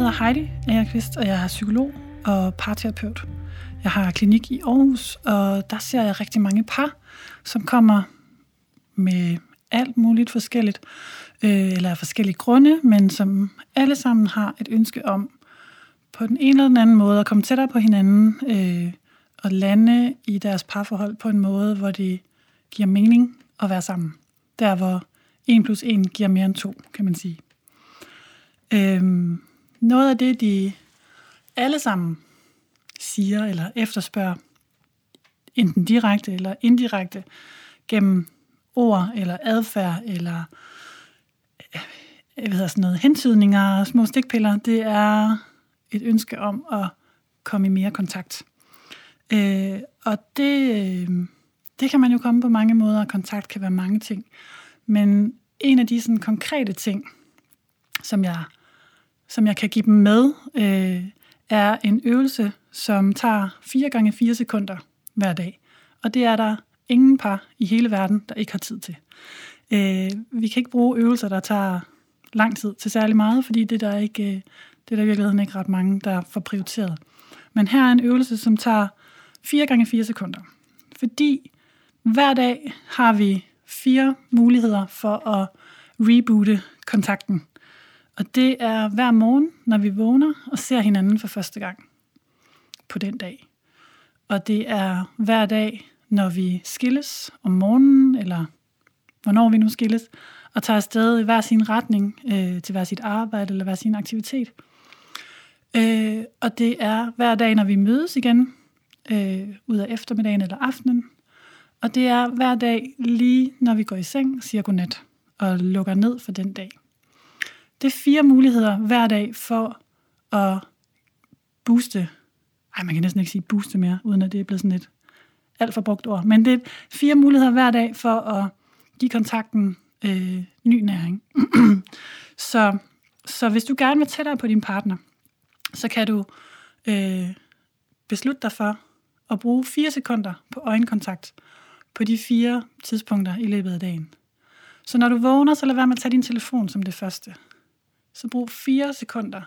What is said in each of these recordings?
hedder Heidi Agerqvist, og jeg er psykolog og parterapeut. Jeg har klinik i Aarhus, og der ser jeg rigtig mange par, som kommer med alt muligt forskelligt, øh, eller forskellige grunde, men som alle sammen har et ønske om på den ene eller den anden måde at komme tættere på hinanden øh, og lande i deres parforhold på en måde, hvor det giver mening at være sammen. Der, hvor 1 plus 1 giver mere end 2, kan man sige. Øhm, noget af det, de alle sammen siger eller efterspørger, enten direkte eller indirekte, gennem ord eller adfærd eller øh, jeg ved sådan noget, hentydninger og små stikpiller, det er et ønske om at komme i mere kontakt. Øh, og det, øh, det kan man jo komme på mange måder, og kontakt kan være mange ting. Men en af de sådan, konkrete ting, som jeg, som jeg kan give dem med, øh, er en øvelse, som tager 4 gange 4 sekunder hver dag. Og det er der ingen par i hele verden, der ikke har tid til. Øh, vi kan ikke bruge øvelser, der tager lang tid til særlig meget, fordi det er der ikke, øh, det er der i virkeligheden ikke ret mange, der får prioriteret. Men her er en øvelse, som tager 4 gange 4 sekunder. Fordi hver dag har vi fire muligheder for at reboote kontakten. Og det er hver morgen, når vi vågner og ser hinanden for første gang på den dag. Og det er hver dag, når vi skilles om morgenen, eller hvornår vi nu skilles, og tager afsted i hver sin retning øh, til hver sit arbejde eller hver sin aktivitet. Øh, og det er hver dag, når vi mødes igen, øh, ud af eftermiddagen eller aftenen. Og det er hver dag lige, når vi går i seng, siger godnat og lukker ned for den dag. Det er fire muligheder hver dag for at booste. Ej, man kan næsten ikke sige booste mere, uden at det er blevet sådan et alt for brugt ord. Men det er fire muligheder hver dag for at give kontakten øh, ny næring. så, så hvis du gerne vil tættere på din partner, så kan du øh, beslutte dig for at bruge fire sekunder på øjenkontakt på de fire tidspunkter i løbet af dagen. Så når du vågner, så lad være med at tage din telefon som det første. Så brug fire sekunder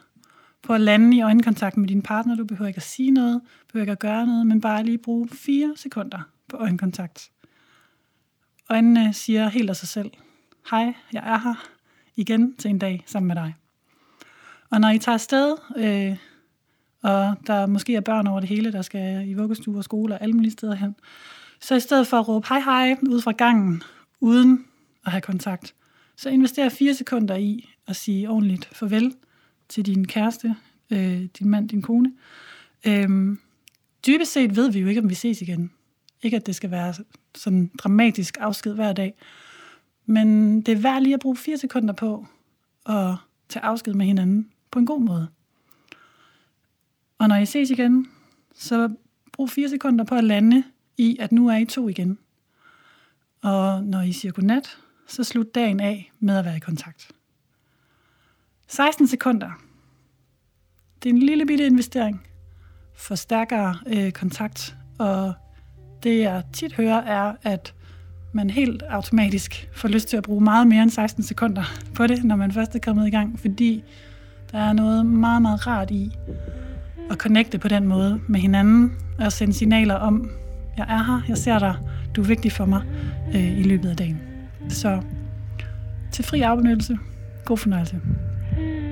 på at lande i øjenkontakt med din partner. Du behøver ikke at sige noget, behøver ikke at gøre noget, men bare lige bruge fire sekunder på øjenkontakt. Øjnene siger helt af sig selv, hej, jeg er her igen til en dag sammen med dig. Og når I tager afsted, øh, og der måske er børn over det hele, der skal i vuggestue og skole og alle mulige steder hen, så i stedet for at råbe hej hej ud fra gangen, uden at have kontakt, så invester fire sekunder i at sige ordentligt farvel til din kæreste, øh, din mand, din kone. Øhm, dybest set ved vi jo ikke, om vi ses igen. Ikke at det skal være sådan dramatisk afsked hver dag. Men det er værd lige at bruge fire sekunder på at tage afsked med hinanden på en god måde. Og når I ses igen, så brug fire sekunder på at lande i, at nu er I to igen. Og når I siger godnat, så slut dagen af med at være i kontakt. 16 sekunder. Det er en lille bitte investering for stærkere øh, kontakt, og det jeg tit hører er, at man helt automatisk får lyst til at bruge meget mere end 16 sekunder på det, når man først er kommet i gang, fordi der er noget meget, meget rart i at connecte på den måde med hinanden og sende signaler om, jeg er her, jeg ser dig, du er vigtig for mig øh, i løbet af dagen. Så til fri afbenyttelse, god fornøjelse. Mm.